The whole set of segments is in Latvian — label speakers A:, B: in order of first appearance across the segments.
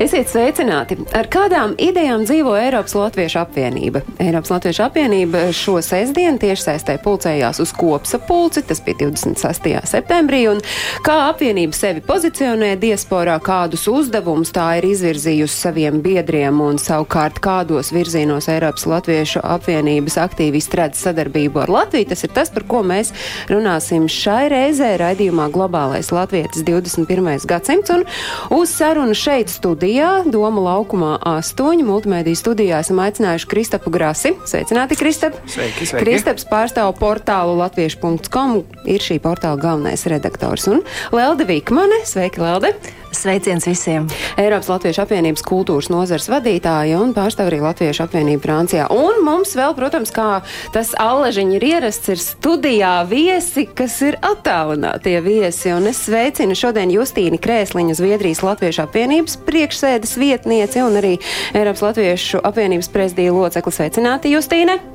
A: Esiet sveicināti! Ar kādām idejām dzīvo Eiropas Latviešu apvienība? Eiropas Latviešu apvienība šo sestdienu tiešsaistē pulcējās uz kopsapulci, tas bija 26. septembrī, un kā apvienība sevi pozicionē diasporā, kādus uzdevumus tā ir izvirzījusi saviem biedriem, un savukārt kādos virzienos Eiropas Latviešu apvienības aktīvisti redz sadarbību ar Latviju, tas ir tas, par ko mēs runāsim šai reizē raidījumā Globālais Latvietis 21. gadsimts, un uz sarunu šeit studijā Doma laukumā 8 multimediju studijā esam aicinājuši Kristapu Grasi. Sveicināti, Kristap!
B: Sveiki, sveiki.
A: Kristaps pārstāv portālu latviešu.com, ir šī portāla galvenais redaktors. Un Lelde Vīkmane, sveiki, Lelde!
C: Sveiciens visiem!
A: Eiropas Latviešu apvienības kultūras nozars vadītāja un pārstāv arī Latviešu apvienību Francijā. Un mums vēl, protams, kā tas allažiņi ir ierasts, ir studijā viesi, kas ir attālinātie viesi. Un es sveicinu šodien Justīni Krēsliņu, Zviedrijas Latviešu apvienības priekšsēdes vietnieci un arī Eiropas Latviešu apvienības prezidija locekli. Sveicināti, Justīne!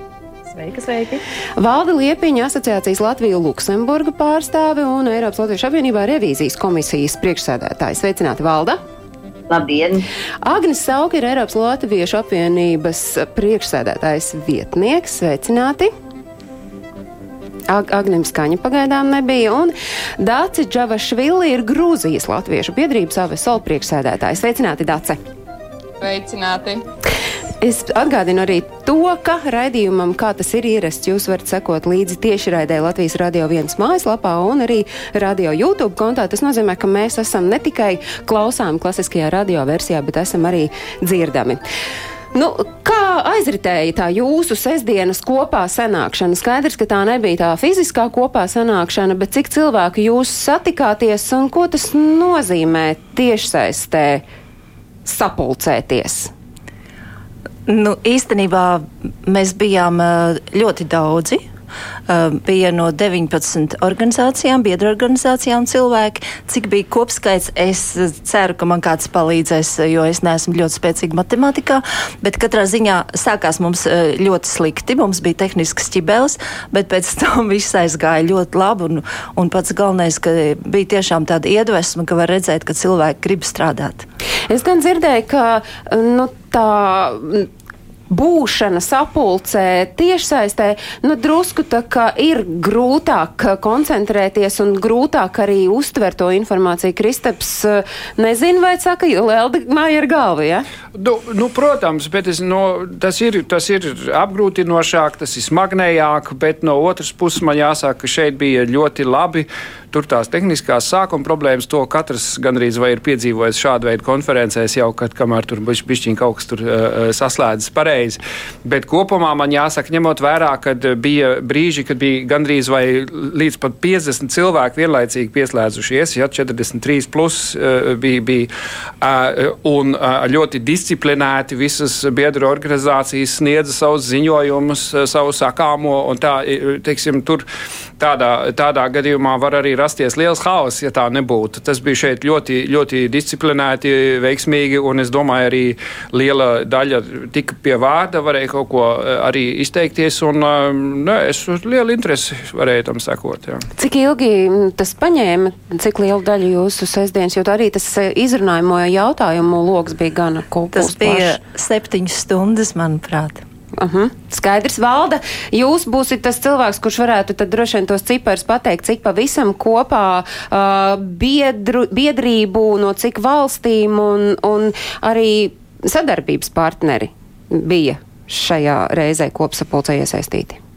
C: Sveiki, sveiki!
A: Valda Liepiņa asociācijas Latviju Luksemburga pārstāve un Eiropas Latviešu apvienībā revīzijas komisijas priekšsēdētājs. Sveicināti, Valda!
D: Labdien!
A: Agnes Sauka ir Eiropas Latviešu apvienības priekšsēdētājs vietnieks. Sveicināti! Ag Agnim Skaņa pagaidām nebija, un Dāci Džavašvili ir Grūzijas Latviešu biedrības AVSOL priekšsēdētājs. Sveicināti, Dāce!
E: Sveicināti!
A: Es atgādinu arī to, ka raidījumam, kā tas ir ierasts, jūs varat sekot līdzi tiešraidē Latvijas Radio 1 mājaslapā un arī radio YouTube kontā. Tas nozīmē, ka mēs esam ne tikai klausām klasiskajā radio versijā, bet esam arī dzirdami. Nu, kā aizritēja tā jūsu sestdienas kopā sanākšana? Skaidrs, ka tā nebija tā fiziskā kopā sanākšana, bet cik cilvēku jūs satikāties un ko tas nozīmē tiešsaistē sapulcēties?
C: Nu, īstenībā mēs bijām ā, ļoti daudzi. Ā, Bija no 19 organizācijām, biedru organizācijām cilvēki. Cik bija kopskaits, es ceru, ka man kāds palīdzēs, jo es neesmu ļoti spēcīga matemātikā. Bet katrā ziņā sākās mums ļoti slikti. Mums bija tehnisks ķibelis, bet pēc tam viss aizgāja ļoti labi. Un, un pats galvenais, ka bija tiešām tāda iedvesma, ka var redzēt, ka cilvēki grib strādāt.
A: Es gan dzirdēju, ka nu, tā būšana sapulcē tiešsaistē, nu, drusku tā kā ir grūtāk koncentrēties un grūtāk arī uztvert to informāciju. Kristaps nezinu, vai saka, Lelda ir galva, ja?
B: Nu, nu, protams, bet es, no, tas, ir, tas ir apgrūtinošāk, tas ir smagnējāk, bet no otras puses man jāsaka, ka šeit bija ļoti labi. Tur tās tehniskās sākuma problēmas, to katrs gandrīz vai ir piedzīvojis šādu veidu konferencēs, jau kad kamēr tur bišķiņ kaut kas tur uh, saslēdzas pareizi. Bet kopumā man jāsaka, ņemot vērā, kad bija brīži, kad bija gandrīz vai līdz pat 50 cilvēki vienlaicīgi pieslēdzušies, ja 43 plus uh, bija, bija uh, un uh, ļoti disciplinēti visas biedru organizācijas sniedza savus ziņojumus, savu sakāmo, un tā, teiksim, tur tādā, tādā gadījumā var arī rasties liels haoss, ja tā nebūtu. Tas bija šeit ļoti, ļoti disciplinēti, veiksmīgi, un es domāju, arī liela daļa tika pie vārda, varēja kaut ko arī izteikties, un ne, es uz lielu interesi varēju tam sekot. Jā.
A: Cik ilgi tas paņēma, cik liela daļa jūsu sestdienas, jo arī tas izrunājumu jautājumu loks bija gana kopums.
C: Tas bija plašs. septiņas stundas, manuprāt.
A: Uh -huh. Skaidrs, valda. Jūs būsiet tas cilvēks, kurš varētu tad droši vien tos ciparus pateikt, cik pavisam kopā uh, biedru, biedrību, no cik valstīm un, un arī sadarbības partneri bija šajā reizē kopsapulcē iesaistīti.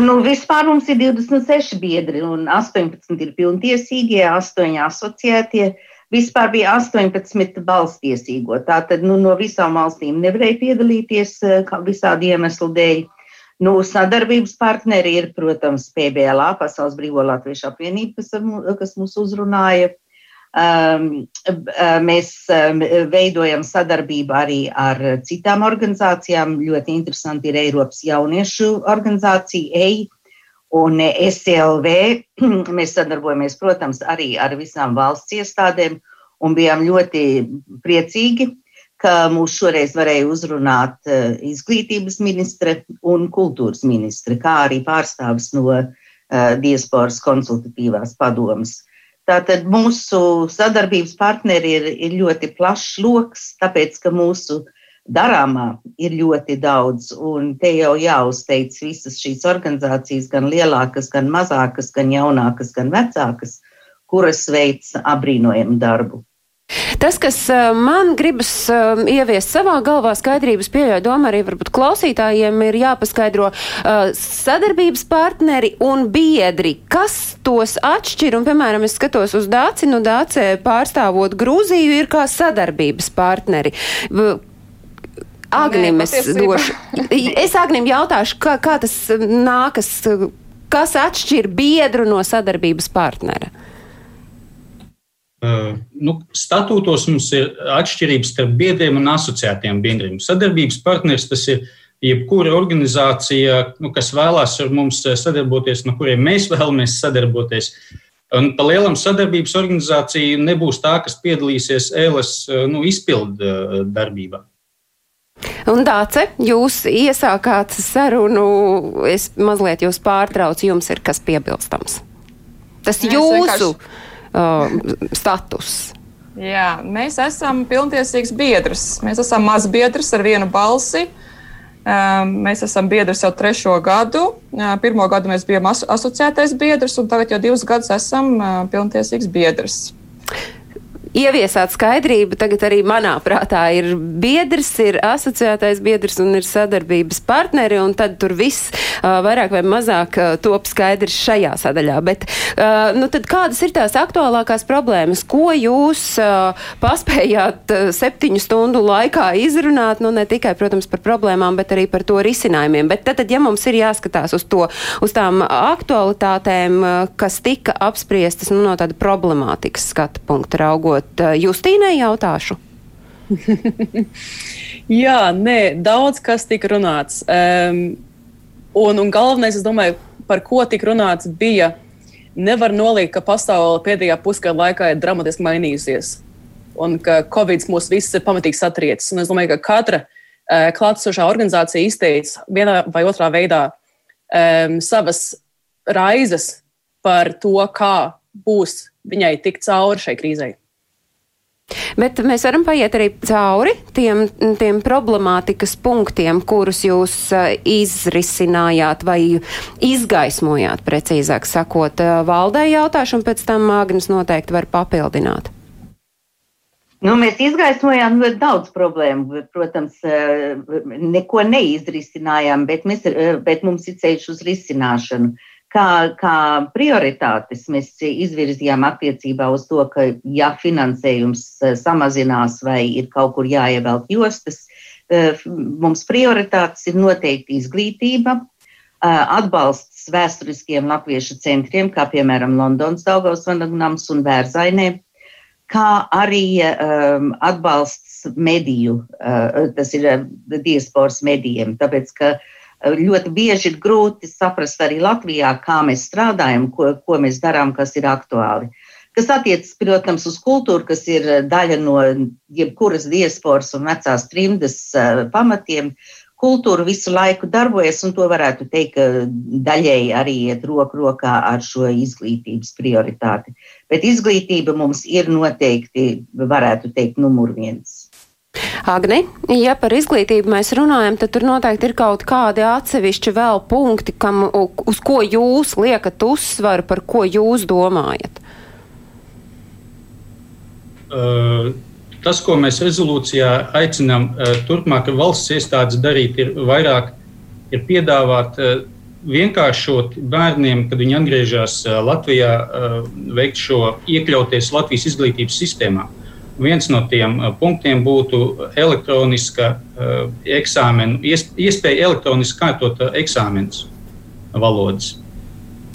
D: Nu, vispār mums ir 26 biedri un 18 ir pilntiesīgie, 8 asociētie. Vispār bija 18 balstiesīgo. Tātad nu, no visām valstīm nevarēja piedalīties visādi iemeslu dēļ. Nu, sadarbības partneri ir, protams, PBLA, Pasaules Brīvo Latviešu apvienība, kas, kas mūs uzrunāja. Um, mēs veidojam sadarbību arī ar citām organizācijām. Ļoti interesanti ir Eiropas jauniešu organizācija EI un SLV. Mēs sadarbojamies, protams, arī ar visām valsts iestādēm. un bijām ļoti priecīgi, ka mūs šoreiz varēja uzrunāt uh, izglītības ministre un kultūras ministre, kā arī pārstāvis no uh, diasporas konsultatīvās padomas. Tātad mūsu sadarbības partneri ir, ir ļoti plašs lokus, tāpēc ka mūsu darāmā ir ļoti daudz. Un te jau jāuzteic visas šīs organizācijas, gan lielākas, gan mazākas, gan jaunākas, gan vecākas, kuras veic apbrīnojamu darbu.
A: Tas, kas man gribas ieviest savā galvā skaidrības pieļauj domu, arī varbūt klausītājiem ir jāpaskaidro sadarbības partneri un biedri, kas tos atšķir, un, piemēram, es skatos uz Dāci, nu Dācē pārstāvot Grūziju ir kā sadarbības partneri. Agnim Nē, es došu. Es Agnim jautāšu, kā, kā tas nākas, kas atšķir biedru no sadarbības partnera?
F: Uh, nu, statūtos mums ir atšķirības starp biedriem un asociētiem biedriem. Sadarbības partners tas ir jebkura organizācija, nu, kas vēlās ar mums sadarboties, no kuriem mēs vēlamies sadarboties. Un pa lielam sadarbības organizācija nebūs tā, kas piedalīsies ēlas nu, izpildu darbībā.
A: Un Dāce, jūs iesākāt sarunu, es mazliet jūs pārtraucu, jums ir kas piebilstams. Tas Mēs jūsu. Vienkārši uh, status?
E: Jā, mēs esam pilntiesīgs biedrs. Mēs esam mazs biedrs ar vienu balsi. Um, mēs esam biedrs jau trešo gadu. Uh, pirmo gadu mēs bijām aso asociētais biedrs, un tagad jau divus gadus esam uh, pilntiesīgs biedrs
A: ieviesāt skaidrību. Tagad arī manā prātā ir biedrs, ir asociētais biedrs un ir sadarbības partneri, un tad tur viss uh, vairāk vai mazāk uh, top skaidrs šajā sadaļā. Bet, uh, nu tad kādas ir tās aktuālākās problēmas? Ko jūs uh, paspējāt uh, septiņu stundu laikā izrunāt? Nu, ne tikai, protams, par problēmām, bet arī par to risinājumiem. Bet tad, tad ja mums ir jāskatās uz to, uz tām aktualitātēm, uh, kas tika apspriestas nu, no tāda problemātikas skata punkta raugot, uh, Justīnai jautāšu?
G: Jā, nē, daudz kas tika runāts. Um, un, un galvenais, es domāju, par ko tika runāts, bija nevar noliekt, ka pasaule pēdējā pusgada laikā ir dramatiski mainījusies. Un ka Covid mūs visus ir pamatīgi satriecis. Un es domāju, ka katra uh, klātesošā organizācija izteica vienā vai otrā veidā um, savas raizes par to, kā būs viņai tikt cauri šai krīzei.
A: Bet mēs varam paiet arī cauri tiem, tiem problemātikas punktiem, kurus jūs uh, izrisinājāt vai izgaismojāt, precīzāk sakot, uh, valdē jautāšu, un pēc tam Māgnis noteikti var papildināt.
D: Nu, mēs izgaismojām ļoti daudz problēmu. Protams, neko neizrisinājām, bet, mēs, bet mums ir ceļš uz risināšanu. Uh, kā, kā prioritātes mēs izvirzījām attiecībā uz to, ka, ja finansējums eh, samazinās vai ir kaut kur jāievelk jostas, eh, mums prioritātes ir noteikti izglītība, eh, atbalsts vēsturiskiem latviešu centriem, kā piemēram Londonas Daugavas vanagnams un Vērzainē, kā arī um, atbalsts mediju, uh, tas ir diasporas medijiem, tāpēc, ka uh, ļoti bieži ir grūti saprast arī Latvijā, kā mēs strādājam, ko, ko mēs darām, kas ir aktuāli. Kas attiecas, protams, uz kultūru, kas ir daļa no jebkuras diasporas un vecās trimdas uh, pamatiem. Kultūra visu laiku darbojas, un to varētu teikt, ka daļēji arī iet roku rokā ar šo izglītības prioritāti. Bet izglītība mums ir noteikti, varētu teikt, numur viens.
A: Agni, ja par izglītību mēs runājam, tad tur noteikti ir kaut kādi atsevišķi vēl punkti, kam, uz ko jūs liekat uzsvaru, par ko jūs domājat.
F: Uh, tas, ko mēs rezolūcijā aicinām uh, turpmāk valsts iestādes darīt, ir vairāk ir piedāvāt uh, vienkāršot bērniem, kad viņi atgriežas Latvijā, veikt šo iekļauties Latvijas izglītības sistēmā. Uh, Viens no tiem uh, punktiem būtu elektroniska uh, eksāmena, iespēja elektroniski kārtot uh, eksāmenus valodas.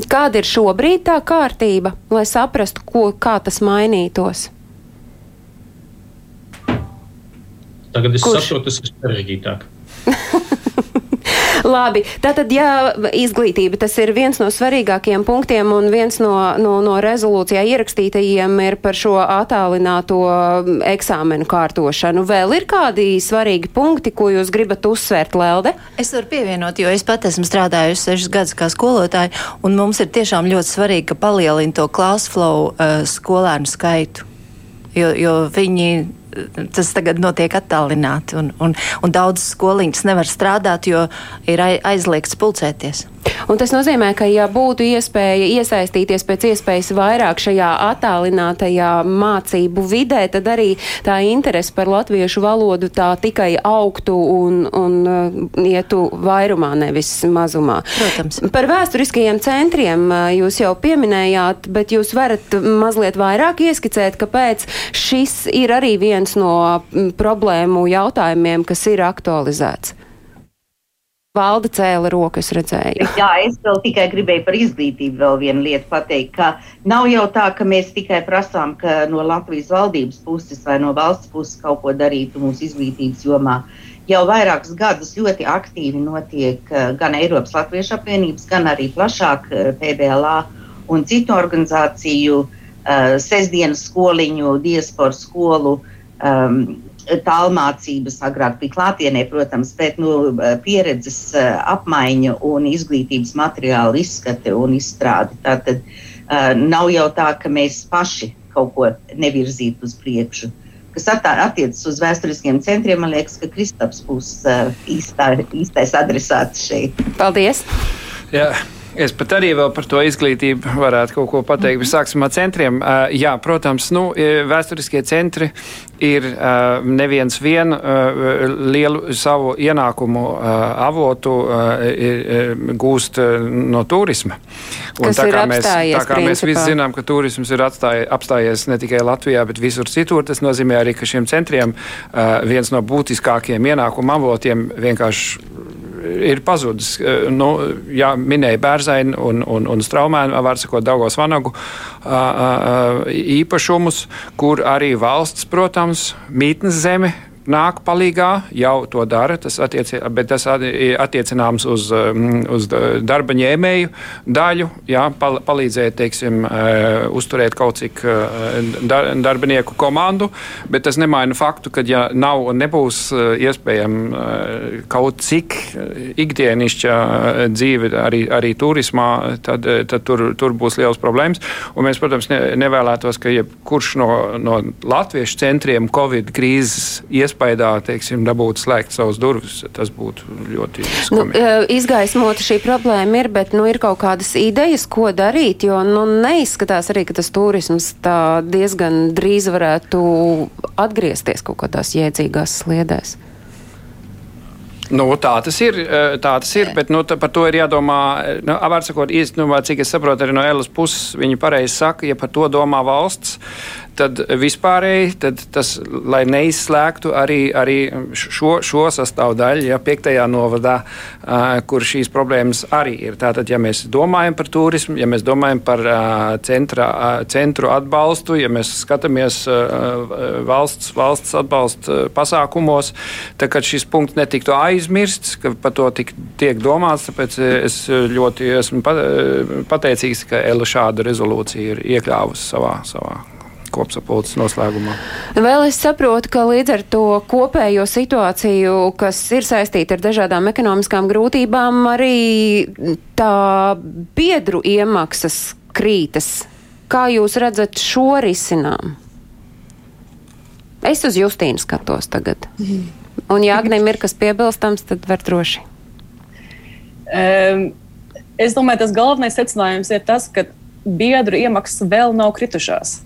A: Kāda ir šobrīd tā kārtība, lai saprastu, ko, kā tas mainītos?
F: Tagad es Kurš? saprotu, tas ir sarežģītāk.
A: Labi, tātad, ja izglītība tas ir viens no svarīgākajiem punktiem un viens no, no, no rezolūcijā ierakstītajiem ir par šo attālināto eksāmenu kārtošanu, vēl ir kādi svarīgi punkti, ko jūs gribat uzsvērt, Lelde?
C: Es varu pievienot, jo es pat esmu strādājusi sešas gadus kā skolotāja, un mums ir tiešām ļoti svarīgi, ka palielina to class flow uh, skolēnu skaitu. Jo, jo viņi tas tagad notiek attālināti, un, un, un daudzas skoliņas nevar strādāt, jo ir aizliegts pulcēties.
A: Un tas nozīmē, ka, ja būtu iespēja iesaistīties pēc iespējas vairāk šajā attālinātajā mācību vidē, tad arī tā interese par latviešu valodu tā tikai augtu un, un uh, ietu vairumā, nevis mazumā.
C: Protams.
A: Par vēsturiskajiem centriem uh, jūs jau pieminējāt, bet jūs varat mazliet vairāk ieskicēt, kāpēc šis ir arī viens no mm, problēmu jautājumiem, kas ir aktualizēts. Valda cēla rokas redzēja.
D: Jā, es vēl tikai gribēju par izglītību vēl vienu lietu pateikt, ka nav jau tā, ka mēs tikai prasām, ka no Latvijas valdības puses vai no valsts puses kaut ko darītu mūsu izglītības jomā. Jau vairākus gadus ļoti aktīvi notiek eh, gan Eiropas Latviešu apvienības, gan arī plašāk eh, PBLA un citu organizāciju uh, sestdienas skoliņu, diasporu skolu um, tālmācības, agrāk bija klātienē, protams, bet nu, pieredzes eh, apmaiņa un izglītības materiālu izskate un izstrāde. Tātad uh, nav jau tā, ka mēs paši kaut ko nevirzītu uz priekšu. Kas attiecas uz vēsturiskiem centriem, man liekas, ka Kristaps būs īstā, īstais adresāts šeit.
A: Paldies!
B: Jā. Es pat arī vēl par to izglītību varētu kaut ko pateikt. Mm -hmm. Sāksim ar centriem. Uh, jā, protams, nu, vēsturiskie centri ir uh, neviens vien uh, lielu savu ienākumu uh, avotu uh, ir, gūst uh, no turisma.
A: Un tā kā, mēs,
B: tā kā mēs visi zinām, ka turisms ir atstāj, apstājies ne tikai Latvijā, bet visur citur, tas nozīmē arī, ka šiem centriem uh, viens no būtiskākajiem ienākumu avotiem vienkārši ir pazudis. Eh, nu, jā, minēja Bērzaini un, un, un Straumēnu, var sakot, Daugos Vanagu īpašumus, kur arī valsts, protams, mītnes zeme nāk palīgā, jau to dara, tas attiec, bet tas attiecināms uz, mm, uz darba ņēmēju daļu, jā, pal, palīdzēt, teiksim, eh, uzturēt kaut cik eh, darbinieku komandu, bet tas nemaina faktu, ka ja nav un nebūs eh, iespējama kaut cik ikdienišķa dzīve arī, arī turismā, tad, tad tur, tur būs liels problēmas. Un mēs, protams, ne, nevēlētos, ka jebkurš no, no latviešu centriem Covid krīzes iespējas iespējā teiksim, dabūt slēgt savus durvis. Tas būtu ļoti skumji.
A: Nu, izgaismota šī problēma ir, bet nu, ir kaut kādas idejas, ko darīt, jo nu, neizskatās arī, ka tas turisms diezgan drīz varētu atgriezties kaut kādās jēdzīgās sliedēs.
B: Nu, tā tas ir, tā tas ir bet nu, par to ir jādomā. Nu, Vārdsakot, īstenībā, cik es saprotu, arī no Elas puses viņi pareizi saka, ja par to domā valsts, tad vispārēji tad tas, lai neizslēgtu arī, arī šo, šo sastāvdaļu, ja piektajā novadā, kur šīs problēmas arī ir. Tātad, ja mēs domājam par turismu, ja mēs domājam par centra, centru atbalstu, ja mēs skatāmies valsts, valsts atbalsta pasākumos, tad šis punkts netiktu aizmirsts, ka par to tik, tiek domāts. Tāpēc es ļoti esmu pateicīgs, ka Ela šādu rezolūciju ir iekļāvusi savā. savā kopsapulces noslēgumā.
A: Vēl es saprotu, ka līdz ar to kopējo situāciju, kas ir saistīta ar dažādām ekonomiskām grūtībām, arī tā biedru iemaksas krītas. Kā jūs redzat šo risinām? Es uz Justīnu skatos tagad. Un, ja Agnēm ir kas piebilstams, tad var droši.
G: Um, es domāju, tas galvenais secinājums ir tas, ka biedru iemaksas vēl nav kritušās.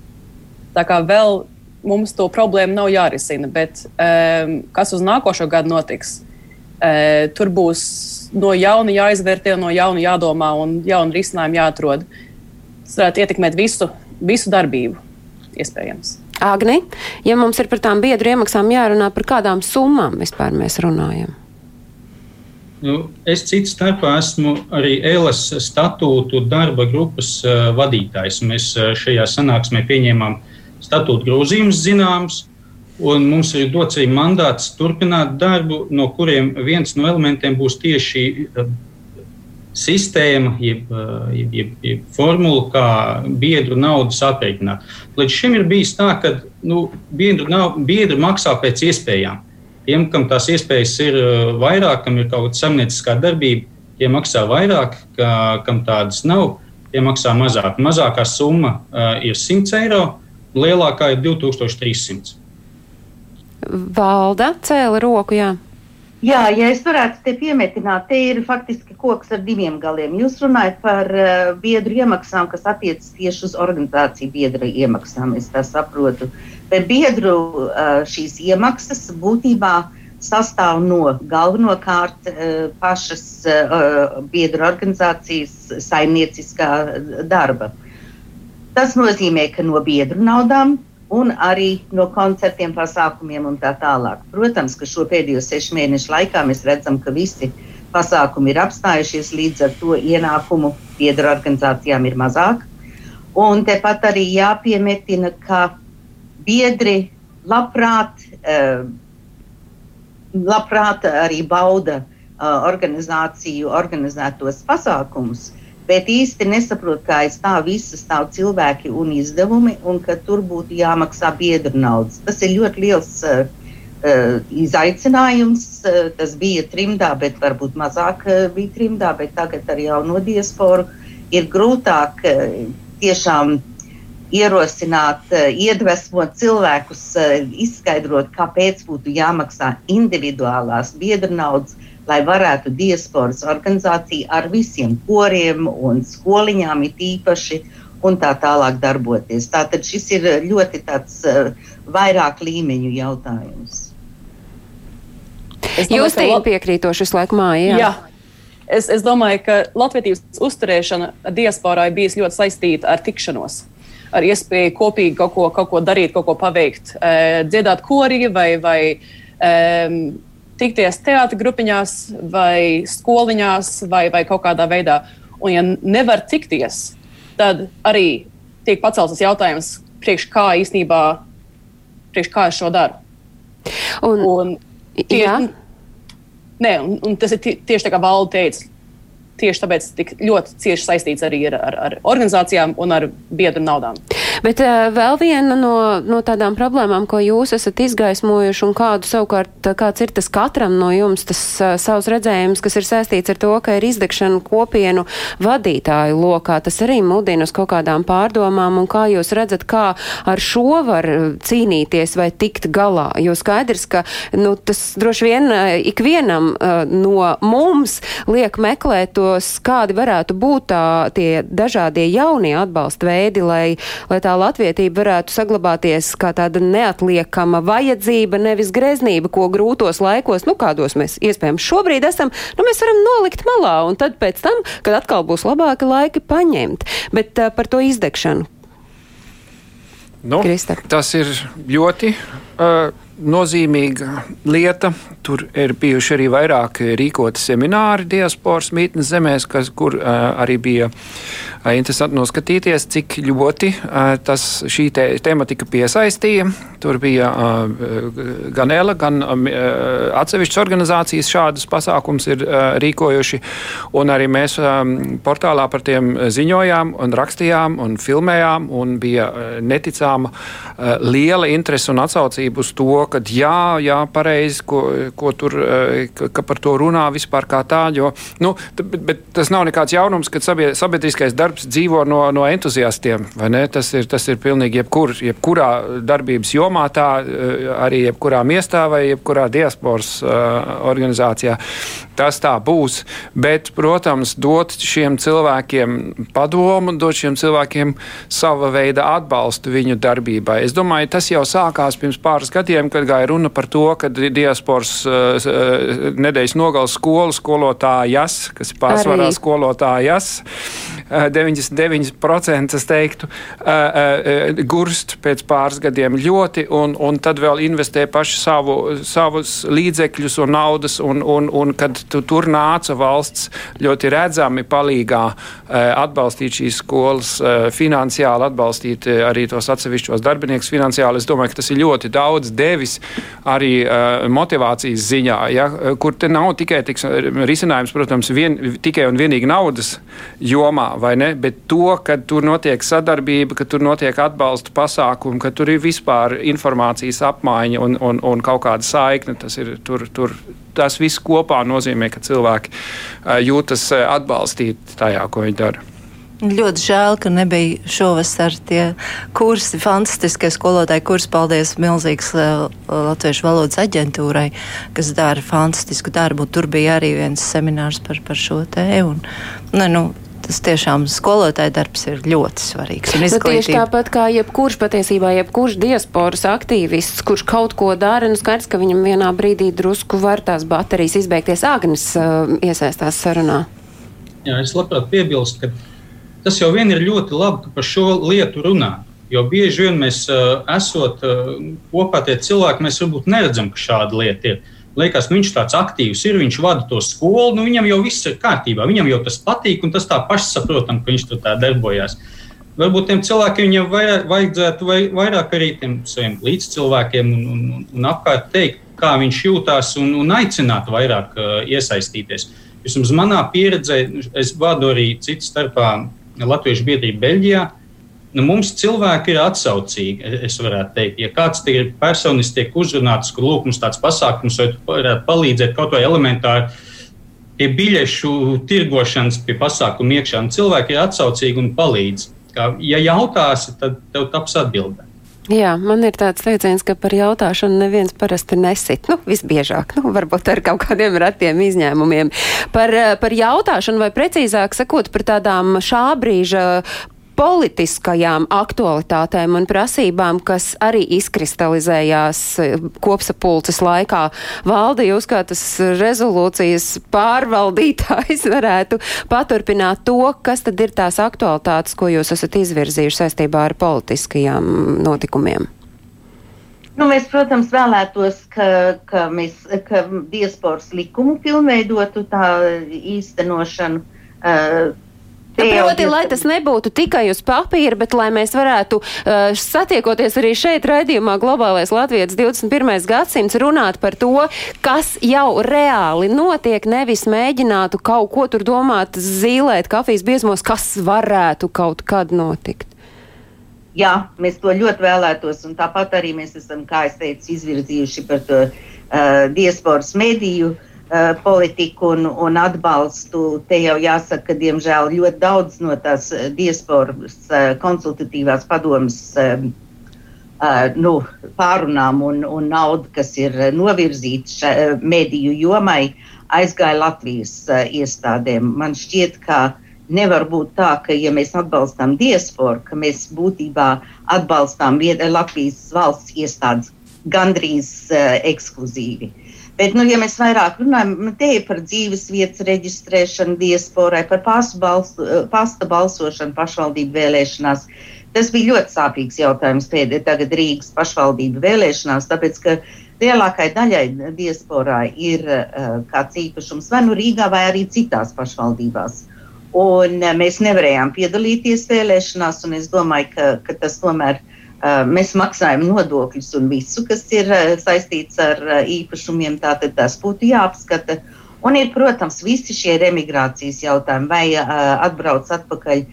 G: Tā kā vēl mums to problēmu nav jārisina, bet um, kas uz nākošo gadu notiks, uh, tur būs no jauna jāizvērtē, no jauna jādomā un jaunu risinājumu jāatrod. Tas varētu ietekmēt visu, visu darbību, iespējams.
A: Agni, ja mums ir par tām biedru iemaksām jārunā, par kādām summām vispār mēs runājam?
F: Nu, es citu starpā esmu arī ELAS statūtu darba grupas uh, vadītājs. Mēs uh, šajā sanāksmē pieņēmām uh, statūta grozījums zināms. Un mums ir dots arī mandāts turpināt darbu, no kuriem viens no elementiem būs tieši sistēma, jeb, jeb, jeb, jeb formula, kā biedru naudas aprēķināt. Līdz šim ir bijis tā, ka nu, biedru, nav, biedru maksā pēc iespējām. Tiem, kam tās iespējas ir vairāk, kam ir kaut kāda samnieciskā darbība, tie maksā vairāk, ka, kam tādas nav, tie maksā mazāk. Mazākā summa uh, ir 100 eiro, lielākā ir 2300.
A: Valda cēla roku, jā.
D: Jā, ja es varētu te piemetināt, te ir faktiski koks ar diviem galiem. Jūs runājat par uh, biedru iemaksām, kas attiecas tieši uz organizāciju biedra iemaksām, es tā saprotu. Bet biedru uh, šīs iemaksas būtībā sastāv no galvenokārt uh, pašas uh, biedru organizācijas saimnieciskā darba. Tas nozīmē, ka no biedru naudām un arī no koncertiem, pasākumiem un tā tālāk. Protams, ka šo pēdējo sešu mēnešu laikā mēs redzam, ka visi pasākumi ir apstājušies, līdz ar to ienākumu biedru organizācijām ir mazāk. Un tepat arī jāpiemetina, ka biedri labprāt, eh, labprāt arī bauda eh, organizāciju organizētos pasākumus, bet īsti nesaprot, kā aiz tā visa stāv cilvēki un izdevumi, un ka tur būtu jāmaksā biedru naudas. Tas ir ļoti liels uh, uh, izaicinājums. Uh, tas bija trimdā, bet varbūt mazāk uh, bija trimdā, bet tagad ar jauno diasporu ir grūtāk uh, tiešām ierosināt, iedvesmot cilvēkus, izskaidrot, kāpēc būtu jāmaksā individuālās biedru naudas lai varētu diasporas organizācija ar visiem koriem un skoliņām it īpaši un tā tālāk darboties. Tātad šis ir ļoti tāds uh, vairāk līmeņu jautājums.
A: Es Jūs teikt piekrītoši visu laiku mājā. Jā.
G: Es, es domāju, ka Latvijas uzturēšana diasporā ir bijusi ļoti saistīta ar tikšanos ar iespēju kopīgi kaut ko, kaut ko darīt, kaut ko paveikt, e, dziedāt korī vai, vai e, tikties teātris grupiņās, vai skoliņās, vai, vai kaut kādā veidā. Un, ja nevar tikties, tad arī tiek pacelts tas jautājums, priekš kā īstenībā, priekš kā es šo daru. Un, un tie, nē, un, un tas ir tieši tā, kā Valde teica. Tieši tāpēc tik ļoti cieši saistīts arī ar, ar, ar organizācijām un ar biedru naudām.
A: Bet uh, vēl viena no, no tādām problēmām, ko jūs esat izgaismojuši un kādu savukārt, kāds ir tas katram no jums, tas uh, savs redzējums, kas ir saistīts ar to, ka ir izdegšana kopienu vadītāju lokā, tas arī mudina uz kaut kādām pārdomām un kā jūs redzat, kā ar šo var cīnīties vai tikt galā. Jo skaidrs, ka nu, tas droši vien ikvienam uh, no mums liek meklēt tos, kādi varētu būt tā, tie dažādie jaunie atbalsta veidi, lai, lai tā latvietība varētu saglabāties kā tāda neatliekama vajadzība, nevis greznība, ko grūtos laikos, nu kādos mēs iespējams šobrīd esam, nu mēs varam nolikt malā un tad pēc tam, kad atkal būs labāki laiki, paņemt. Bet uh, par to izdegšanu.
B: Nu, Krista. tas ir ļoti uh, nozīmīga lieta. Tur ir bijuši arī vairāk rīkoti semināri diasporas mītnes zemēs, kas, kur uh, arī bija uh, interesanti noskatīties, cik ļoti uh, tas, šī te, tematika piesaistīja. Tur bija uh, gan ELA, gan uh, atsevišķas organizācijas šādus pasākums ir uh, rīkojuši, un arī mēs um, portālā par tiem ziņojām un rakstījām un filmējām, un bija uh, neticāma uh, liela interese un atsaucība uz to, ka jā, jā pareizi, ko, ko tur, eh, ka, par to runā vispār kā tādu. Jo, nu, bet, bet tas nav nekāds jaunums, ka sabiedriskais darbs dzīvo no, no entuziastiem. Tas ir, tas ir pilnīgi jebkur, jebkurā darbības jomā, tā eh, arī jebkurā miestā vai jebkurā diasporas uh, organizācijā. Tas tā būs. Bet, protams, dot šiem cilvēkiem padomu, dot šiem cilvēkiem sava veida atbalstu viņu darbībai. Es domāju, tas jau sākās pirms pāris gadiem, kad gāja runa par to, ka diasporas uh, nedēļas nogales skolu skolotājas, kas pārsvarā skolotājas, uh, 99% es teiktu, uh, uh, gurst pēc pāris gadiem ļoti, un, un tad vēl investē paši savu, savus līdzekļus un naudas, un, un, un kad tu, tur nāca valsts ļoti redzami palīgā uh, atbalstīt šīs skolas, uh, finansiāli atbalstīt uh, arī tos atsevišķos darbiniekus finansiāli, es domāju, ka tas ir ļoti daudz devis arī motivācijas ziņā, ja, kur te nav tikai tiks, risinājums, protams, vien, tikai un vienīgi naudas jomā, vai ne, bet to, ka tur notiek sadarbība, ka tur notiek atbalsta pasākumi, ka tur ir vispār informācijas apmaiņa un, un, un kaut kāda saikne. Tas, ir, tur, tur, tas viss kopā nozīmē, ka cilvēki jūtas atbalstīti tajā, ko viņi dara.
C: Ļoti žēl, ka nebija šovasar tie kursi, fantastiskie skolotāji kursi. Paldies milzīgs Latviešu valodas aģentūrai, kas dara fantastisku darbu. Tur bija arī viens seminārs par, par šo tēmu. Nu, tas tiešām skolotāja darbs ir ļoti svarīgs.
A: Nu, tieši tāpat kā jebkurš patiesībā, jebkurš diasporas aktīvists, kurš kaut ko dara, nu skaidrs, ka viņam vienā brīdī drusku var tās baterijas izbeigties. Agnes uh, iesaistās sarunā.
F: Jā, es labprāt piebilstu, ka tas jau vien ir ļoti labi, ka par šo lietu runā. Jo bieži vien mēs, uh, esot uh, kopā tie cilvēki, mēs varbūt neredzam, ka šāda lieta ir. Liekas, viņš tāds aktīvs ir, viņš vada to skolu, nu, viņam jau viss ir kārtībā, viņam jau tas patīk, un tas tā pašsaprotam, ka viņš tur tā darbojas. Varbūt tiem cilvēkiem jau vairāk, vajadzētu vai, vairāk arī tiem saviem līdzcilvēkiem un, un, un apkārt teikt, kā viņš jūtas, un, un aicināt vairāk uh, iesaistīties. Vismaz manā pieredzē, es vadu arī citu starpā Latviešu biedrību Beļģijā. Nu, mums cilvēki ir atsaucīgi. Es varētu teikt, ja kāds ir personiski tiek uzrunāts, ka lūk, mums tāds pasākums varētu palīdzēt kaut vai elementāri pie biļešu tirgošanas, pie pasākumu iekšā. Cilvēki ir atsaucīgi un palīdz. Kā, ja jautāsi, tad tev taps atbildēt.
A: Jā, man ir tāds teiciens, ka par jautāšanu neviens parasti nesit. Nu, visbiežāk, nu, varbūt ar kaut kādiem retiem izņēmumiem. Par, par jautāšanu, vai precīzāk sakot, par tādām šā brīža politiskajām aktualitātēm un prasībām, kas arī izkristalizējās eh, kopsapulces laikā. Valde, jūs kā tas rezolūcijas pārvaldītājs varētu paturpināt to, kas tad ir tās aktualitātes, ko jūs esat izvirzījuši saistībā ar politiskajām notikumiem?
D: Nu, mēs, protams, vēlētos, ka, ka, mēs, ka diasporas likumu pilnveidotu tā īstenošanu. Uh,
A: Proti, lai tas nebūtu tikai uz papīra, bet lai mēs varētu uh, satiekoties arī šeit raidījumā Globālais Latvijas 21. gadsimts runāt par to, kas jau reāli notiek, nevis mēģinātu kaut ko tur domāt, zīlēt kafijas biezmos, kas varētu kaut kad notikt.
D: Jā, mēs to ļoti vēlētos, un tāpat arī mēs esam, kā es teicu, izvirzījuši par to uh, diasporas mediju uh, Uh, politiku un, un atbalstu. Te jau jāsaka, ka diemžēl ļoti daudz no tās uh, diasporas uh, konsultatīvās padomas um, nu, pārunām un, un naudu, kas ir novirzīta mediju jomai, aizgāja Latvijas iestādēm. Man šķiet, ka nevar būt tā, ka, ja mēs atbalstām diasporu, ka mēs būtībā atbalstām Latvijas valsts iestādes gandrīz uh, ekskluzīvi. Bet, nu, ja mēs vairāk runājam nu, par dzīves vietas reģistrēšanu diasporai, par balsu, pasta balsošanu pašvaldību vēlēšanās, tas bija ļoti sāpīgs jautājums pēdējā Rīgas pašvaldību vēlēšanās, tāpēc, ka lielākai daļai diasporā ir uh, kāds īpašums vai nu Rīgā, vai arī citās pašvaldībās. Un, uh, mēs nevarējām piedalīties vēlēšanās, un es domāju, ka, ka tas tomēr ir Mēs maksājam nodokļus un visu, kas ir saistīts ar īpašumiem, tātad tas būtu jāapskata. Un ir, protams, visi šie remigrācijas jautājumi, vai atbrauc atpakaļ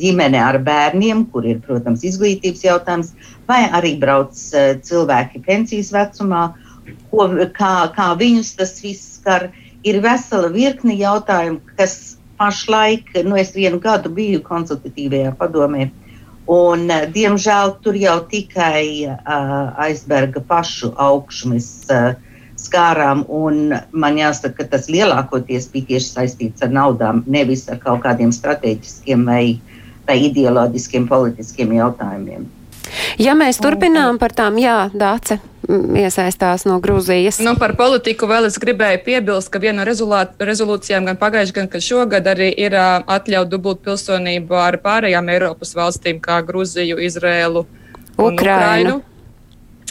D: ģimene ar bērniem, kur ir, protams, izglītības jautājums, vai arī brauc cilvēki pensijas vecumā, ko, kā, kā viņus tas viss skar. Ir vesela virkni jautājumu, kas pašlaik, nu, es vienu gadu biju konsultatīvajā padomē, Un, eh, diemžēl tur jau tikai uh, aizberga pašu augšu mēs uh, skārām. Man jāsaka, ka tas lielākoties bija tieši saistīts ar naudām, nevis ar kaut kādiem strateģiskiem vai, vai ideoloģiskiem politiskiem jautājumiem.
A: Ja mēs turpinām par tām, jā, Dāce, iesaistās no Grūzijas.
E: Nu, par politiku vēl es gribēju piebilst, ka viena no rezolūcijām gan pagājušajā, gan šogad arī ir atļaut dubult pilsonību ar pārējām Eiropas valstīm, kā Grūziju, Izrēlu Ukrainu. Ukrainu.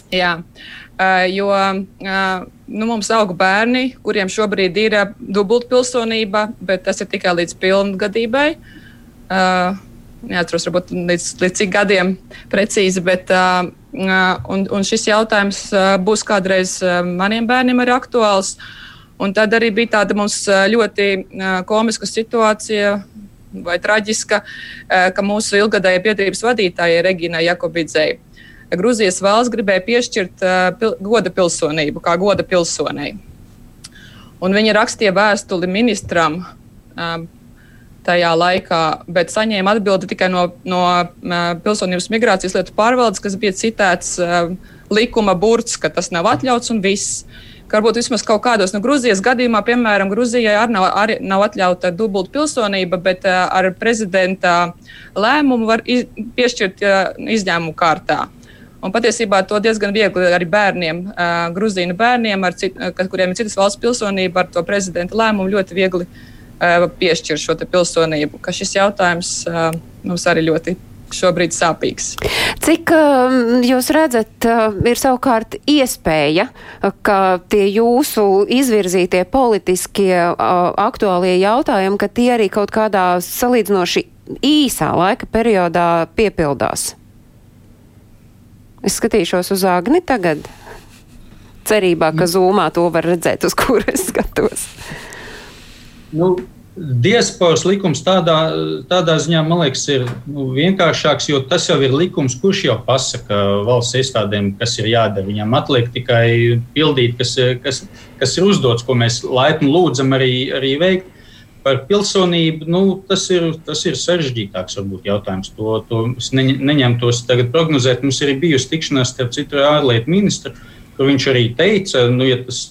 E: Jā, uh, jo uh, nu, mums aug bērni, kuriem šobrīd ir uh, dubult pilsonība, bet tas ir tikai līdz pilngadībai. Uh, neatceros, varbūt līdz, līdz cik gadiem precīzi, bet uh, un, un šis jautājums būs kādreiz maniem bērniem arī aktuāls. Un tad arī bija tāda mums ļoti komiska situācija. Vai traģiska, ka mūsu ilgadējai biedrības vadītājai Regīnai Jakobidzei Grūzijas valsts gribēja piešķirt pil goda pilsonību, kā goda pilsonei. Un viņa rakstīja vēstuli ministram tajā laikā, bet saņēma atbildi tikai no, no pilsonības migrācijas lietu pārvaldes, kas bija citēts likuma burts, ka tas nav atļauts un viss. Varbūt vismaz kaut kādos no Grūzijas gadījumā, piemēram, Grūzijai arī nav, arī nav atļauta dubulta pilsonība, bet ar prezidenta lēmumu var iz, piešķirt izņēmumu kārtā. Un patiesībā to diezgan viegli arī bērniem, grūzīnu bērniem, cit, kuriem ir citas valsts pilsonība, ar to prezidenta lēmumu ļoti viegli uh, piešķir šo pilsonību. Šis jautājums mums arī ļoti šobrīd sāpīgs.
A: Cik jūs redzat, ir savukārt iespēja, ka tie jūsu izvirzītie politiskie aktuālie jautājumi, ka tie arī kaut kādā salīdzinoši īsā laika periodā piepildās? Es skatīšos uz Agni tagad, cerībā, ka zūmā to var redzēt, uz kur es skatos.
F: Nu, Diasporas likums tādā, tādā ziņā, man liekas, ir nu, vienkāršāks, jo tas jau ir likums, kurš jau pasaka valsts iestādēm, kas ir jādara. Viņam atliek tikai pildīt, kas, kas, kas ir uzdots, ko mēs laipni lūdzam arī, arī veikt. Par pilsonību nu, tas, ir, tas ir sarežģītāks varbūt, jautājums. To, to es ne, neņemtos tagad prognozēt. Mums ir bijusi tikšanās starp citu ārlietu ministru, kur viņš arī teica, nu, ja tas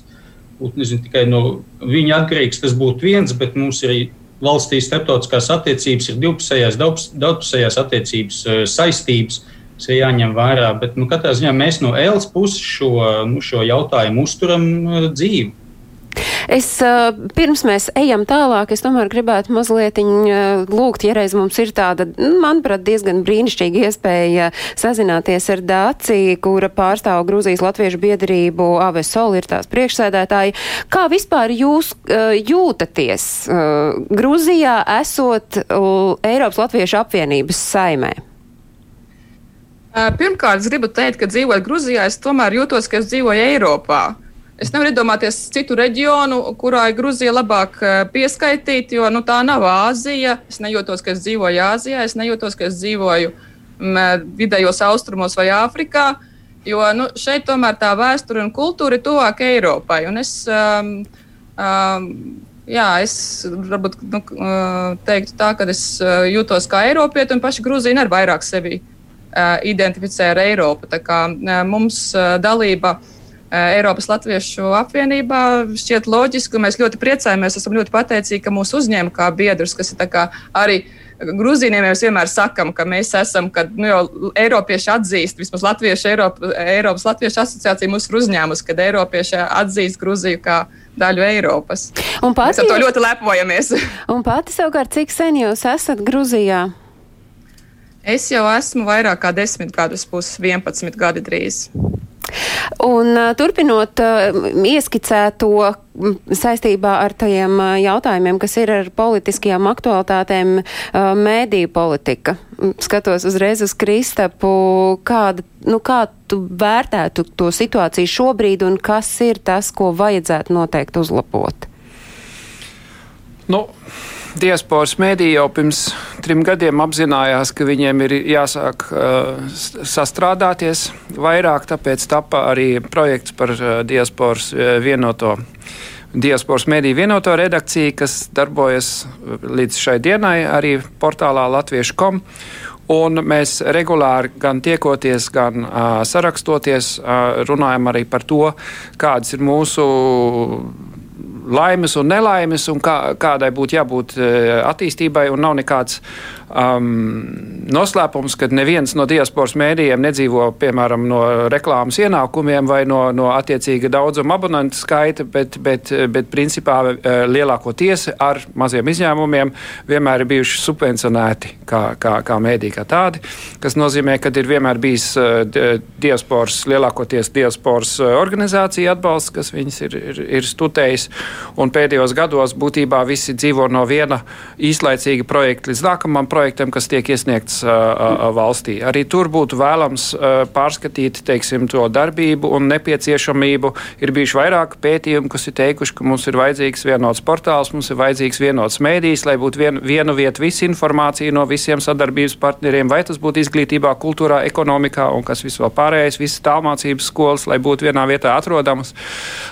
F: būtu nezinu, tikai no viņa atkarīgs, tas būtu viens, bet mums ir valstī starptautiskās attiecības, ir divpusējās, daudzpusējās attiecības, eh, saistības. Tas ir jāņem vērā, bet nu, katrā ziņā mēs no Ēlas puses šo, nu, šo jautājumu uzturam eh, dzīvi.
A: Es, pirms mēs ejam tālāk, es tomēr gribētu mazliet lūgt, ja reiz mums ir tāda, nu, manuprāt, diezgan brīnišķīga iespēja sazināties ar Dāciju, kura pārstāv Grūzijas Latviešu biedrību Avesol ir tās priekšsēdētāji. Kā vispār jūs jūtaties Grūzijā esot Eiropas Latviešu apvienības saimē?
E: Pirmkārt, es gribu teikt, ka dzīvojot Grūzijā, es tomēr jūtos, ka es dzīvoju Eiropā. Es nevaru iedomāties citu reģionu, kurā ir Grūzija labāk eh, pieskaitīt, jo nu, tā nav Āzija. Es nejūtos, ka es dzīvoju Āzijā, es nejūtos, ka es dzīvoju m, vidējos austrumos vai Āfrikā. Jo nu, šeit tomēr tā vēsture un kultūra ir tuvāk Eiropai. Un es, um, um, jā, es varbūt nu, uh, teiktu tā, ka es jūtos kā Eiropieti, un paši Grūzija ir vairāk sevi uh, identificē ar Eiropu. Tā kā uh, mums uh, dalība Eh, Eiropas Latviešu apvienībā šķiet loģiski, mēs ļoti priecājamies, esam ļoti pateicīgi, ka mūs uzņēma kā biedrus, kas ir arī Grūzīniem mēs vienmēr sakām, ka mēs esam, kad nu, jau Eiropieši atzīst, vismaz Latviešu, Eiropa, Eiropas Latviešu asociācija mūs ir uzņēmusi, kad Eiropieši atzīst Grūziju kā daļu Eiropas. Un pati, mēs ar to ļoti lepojamies.
A: un pati savukārt, cik sen jūs esat Grūzijā?
E: Es jau esmu vairāk kā desmit gadus, būs 11 gadi drīz.
A: Un turpinot ieskicēto saistībā ar tajiem jautājumiem, kas ir ar politiskajām aktualitātēm, mēdīju politika. Skatos uzreiz uz Kristapu, kāda, nu, kā tu vērtētu to situāciju šobrīd un kas ir tas, ko vajadzētu noteikti uzlabot?
B: Nu, diasporas mēdī jau pirms trim gadiem apzinājās, ka viņiem ir jāsāk uh, sastrādāties vairāk, tāpēc tapa arī projekts par uh, diasporas uh, vienoto. Diasporas mēdī vienoto redakciju, kas darbojas uh, līdz šai dienai arī portālā latviešu.com. Un mēs regulāri gan tiekoties, gan uh, sarakstoties, uh, runājam arī par to, kādas ir mūsu laimes un nelaimes, un kā, kādai būtu jābūt e, attīstībai. Nav nekāds um, noslēpums, ka neviens no diasporas mēdījiem nedzīvo piemēram no reklāmas ienākumiem vai no, no attiecīga daudzuma abonentu skaita, bet, bet, bet principā uh, lielākoties ar maziem izņēmumiem vienmēr ir bijuši subvencionēti kā, kā, kā mēdī kā tādi, kas nozīmē, ka ir vienmēr bijis uh, diasporas, lielākoties diasporas uh, organizācija atbalsts, kas viņas ir, ir, ir studējis, un pēdējos gados būtībā visi dzīvo no viena īslaicīga projekta līdz nākamam projektam, kas tiek iesniegts valstī. Arī tur būtu vēlams pārskatīt teiksim, to darbību un nepieciešamību. Ir bijuši vairāk pētījumu, kas ir teikuši, ka mums ir vajadzīgs vienots portāls, mums ir vajadzīgs vienots mēdījis, lai būtu vien, vienu vietu visa informācija no visiem sadarbības partneriem, vai tas būtu izglītībā, kultūrā, ekonomikā un kas viss vēl pārējais, visas tālmācības skolas, lai būtu vienā vietā atrodamas.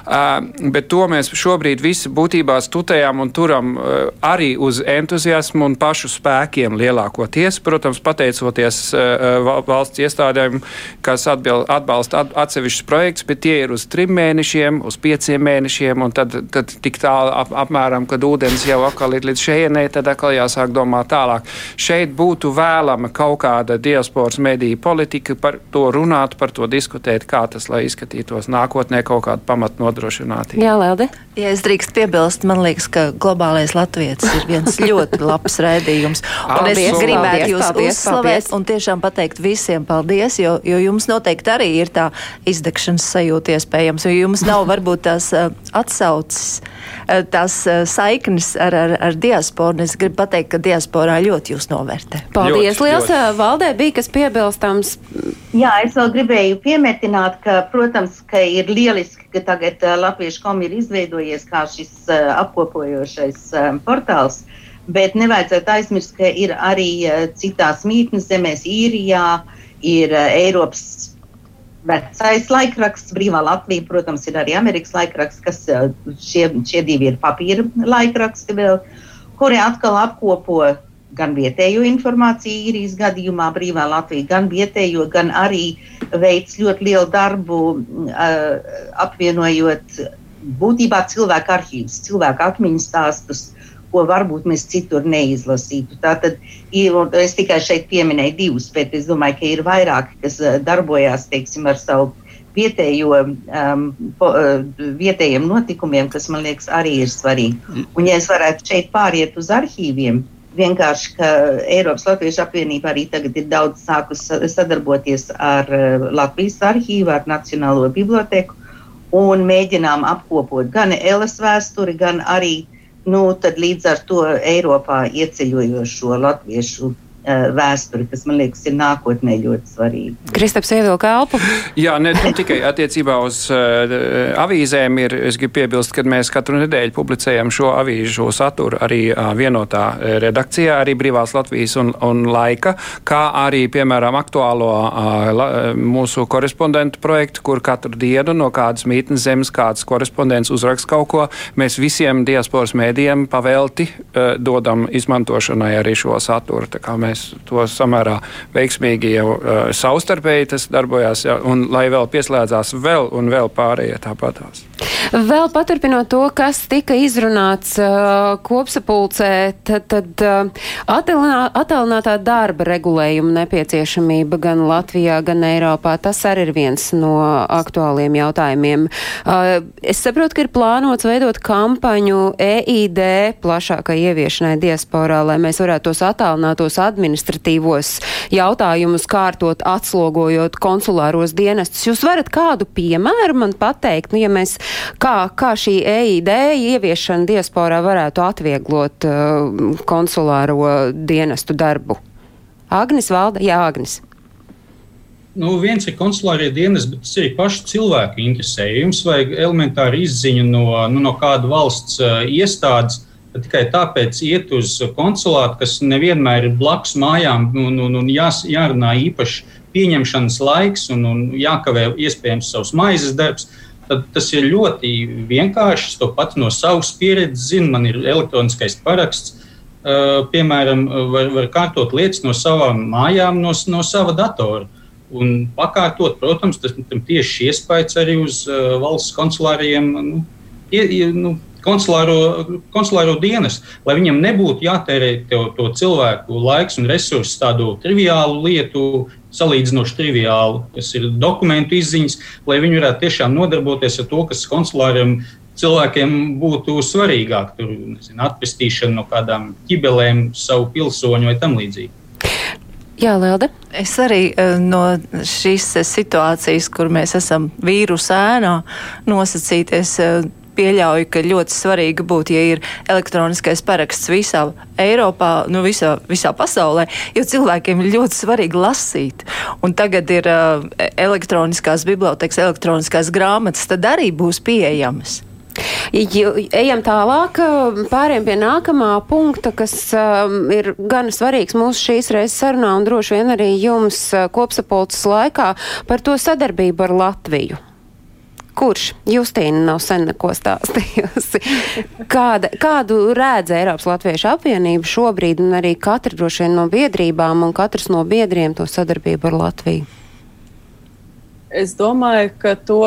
B: Uh, bet to mēs šobrīd visi būtībā studējam un turam uh, arī uz entuziasmu un pašu spēkiem lielākoties. Protams, pateicoties uh, valsts iestādēm, kas atbil, atbalsta at, atsevišķus projektus, bet tie ir uz trim mēnešiem, uz pieciem mēnešiem, un tad, tad tik tālu ap, apmēram, kad ūdens jau atkal ir līdz šejienei, tad atkal jāsāk domāt tālāk. Šeit būtu vēlama kaut kāda diasporas mediju politika, par to runāt, par to diskutēt, kā tas, lai izskatītos nākotnē kaut kāda pamatnodrošinātība.
A: Jā, Lelde.
C: Ja es drīkst piebilst, man liekas, ka globālais Latvijas ir viens ļoti labs raidījums. Un es
A: Paldies,
C: gribētu
A: paldies,
C: jūs
A: paldies,
C: uzslavēt
A: paldies.
C: un tiešām pateikt visiem paldies, jo, jo jums noteikti arī ir tā izdegšanas sajūta iespējams, jo jums nav varbūt tās uh, atsauces, uh, tās uh, saiknes ar, ar, ar diasporu. Es gribu pateikt, ka diasporā ļoti jūs novērtē.
A: Paldies,
B: Ļoti,
A: liels.
B: ļoti.
A: Valdē bija kas piebilstams.
D: Jā, es vēl gribēju piemetināt, ka, protams, ka ir lieliski, ka tagad uh, Latviešu komi ir izveidojies kā šis uh, apkopojošais uh, portāls, bet nevajadzētu aizmirst, ka ir arī uh, citās mītnes zemēs, īrijā, ir uh, Eiropas vecais laikraksts, brīvā Latvija, protams, ir arī Amerikas laikraksts, kas uh, šie, šie divi ir papīra laikraksti vēl, kuri atkal apkopo gan vietējo informāciju īrijas gadījumā, brīvā Latvija, gan vietējo, gan arī veids ļoti lielu darbu, uh, apvienojot būtībā cilvēku arhīvus, cilvēku atmiņu stāstus, ko varbūt mēs citur neizlasītu. Tātad es tikai šeit pieminēju divus, bet es domāju, ka ir vairāki, kas uh, darbojās teiksim, ar savu vietējo, um, po, uh, vietējiem notikumiem, kas man liekas arī ir svarīgi. Un ja es varētu šeit pāriet uz arhīviem, vienkārši, ka Eiropas Latviešu apvienība arī tagad ir daudz sākus sa- sadarboties ar uh, Latvijas arhīvu, ar Nacionālo biblioteku un mēģinām apkopot gan Elas vēsturi, gan arī nu, tad līdz ar to Eiropā ieceļojošo latviešu vēsturi, kas man liekas ir nākotnē ļoti svarīga.
A: Kristaps ievilka elpu.
B: Jā, ne nu, tikai attiecībā uz uh, avīzēm ir. Es gribu piebilst, ka mēs katru nedēļu publicējam šo avīžu saturu arī uh, vienotā redakcijā, arī Brīvās Latvijas un, un Laika, kā arī, piemēram, aktuālo uh, la, mūsu korespondentu projektu, kur katru dienu no kādas mītnes zemes kāds korespondents uzraksta kaut ko. Mēs visiem diasporas mēdījiem pavelti uh, dodam izmantošanai arī šo saturu. Tā kā mēs to samērā veiksmīgi jau uh, savstarpēji tas darbojās, ja, un lai vēl pieslēdzās vēl un vēl pārējie tāpatās.
A: Vēl paturpinot to, kas tika izrunāts uh, kopsapulcē, tad, tad uh, attālinā- attālinātā darba regulējuma nepieciešamība gan Latvijā, gan Eiropā, tas arī ir viens no aktuāliem jautājumiem. Uh, es saprotu, ka ir plānots veidot kampaņu EID plašākai ieviešanai diasporā, lai mēs varētu tos attālinātos administratīvos jautājumus kārtot, atslogojot konsulāros dienestus. Jūs varat kādu piemēru man pateikt, nu, ja mēs, kā, kā šī EID ieviešana diasporā varētu atvieglot uh, konsulāro dienestu darbu? Agnes Valda, jā, Agnes.
F: Nu, viens ir konsulārie dienas, bet tas ir paši cilvēku interesē. Ja Jums vajag elementāru izziņu no, nu, no kāda valsts uh, iestādes. Tikai tāpēc iet uz konsulātu, kas nevienmēr ir blakus mājām, un, un, un jās, jārunā īpaši pieņemšanas laiks un, un jākavē iespējams savs maizes darbs. Tad tas ir ļoti vienkārši. Es to pats no savas pieredzes zinu. Man ir elektroniskais paraksts. Uh, piemēram, var, var kārtot lietas no savām mājām, no, no sava datora. Un pakārtot, protams, tas tieši iespējas arī uz uh, valsts konsulāriem nu, ie, nu, konsulāro, konsulāro dienas, lai viņam nebūtu jātērē to, to cilvēku laiks un resursus tādu triviālu lietu, salīdzinoši triviālu, kas ir dokumentu izziņas, lai viņi varētu tiešām nodarboties ar to, kas konsulāriem cilvēkiem būtu svarīgāk, tur nezinu, atpestīšana no kādām ķibelēm, savu pilsoņu vai tam līdzīgi.
A: Jā, Lielde.
C: Es arī uh, no šīs situācijas, kur mēs esam vīrusu ēnā, nosacīties. Pieļauju, ka ļoti svarīgi būtu, ja ir elektroniskais paraksts visā Eiropā, nu visā, visā pasaulē, jo cilvēkiem ir ļoti svarīgi lasīt. Un tagad ir uh, elektroniskās bibliotekas, elektroniskās grāmatas, tad arī būs pieejamas.
A: Ejam tālāk, pāriem pie nākamā punkta, kas um, ir gan svarīgs mūsu šīs reizes sarunā un droši vien arī jums kopsapulces laikā par to sadarbību ar Latviju. Kurš Justīna nav sen neko stāstījusi? Kāda, kādu redz Eiropas Latviešu apvienība šobrīd un arī katra droši vien no biedrībām un katrs no biedriem to sadarbību ar Latviju?
G: Es domāju, ka to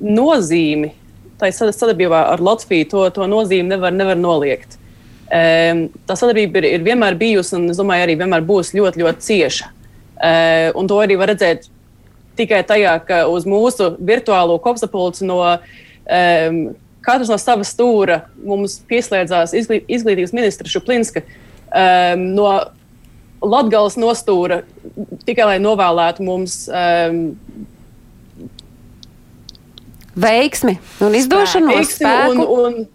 G: nozīmi tai sadarbībā ar Latviju to, to nozīmi nevar, nevar noliegt. Um, tā sadarbība ir, ir vienmēr bijusi, un es domāju, arī vienmēr būs ļoti, ļoti cieša. Uh, un to arī var redzēt tikai tajā, ka uz mūsu virtuālo kopsapulci no um, katras no savas stūra mums pieslēdzās izglīt, izglītības ministra Šuplinska um, no Latgales nostūra tikai lai novēlētu mums um,
A: veiksmi un izdošanos.
G: Spēku. Un, un,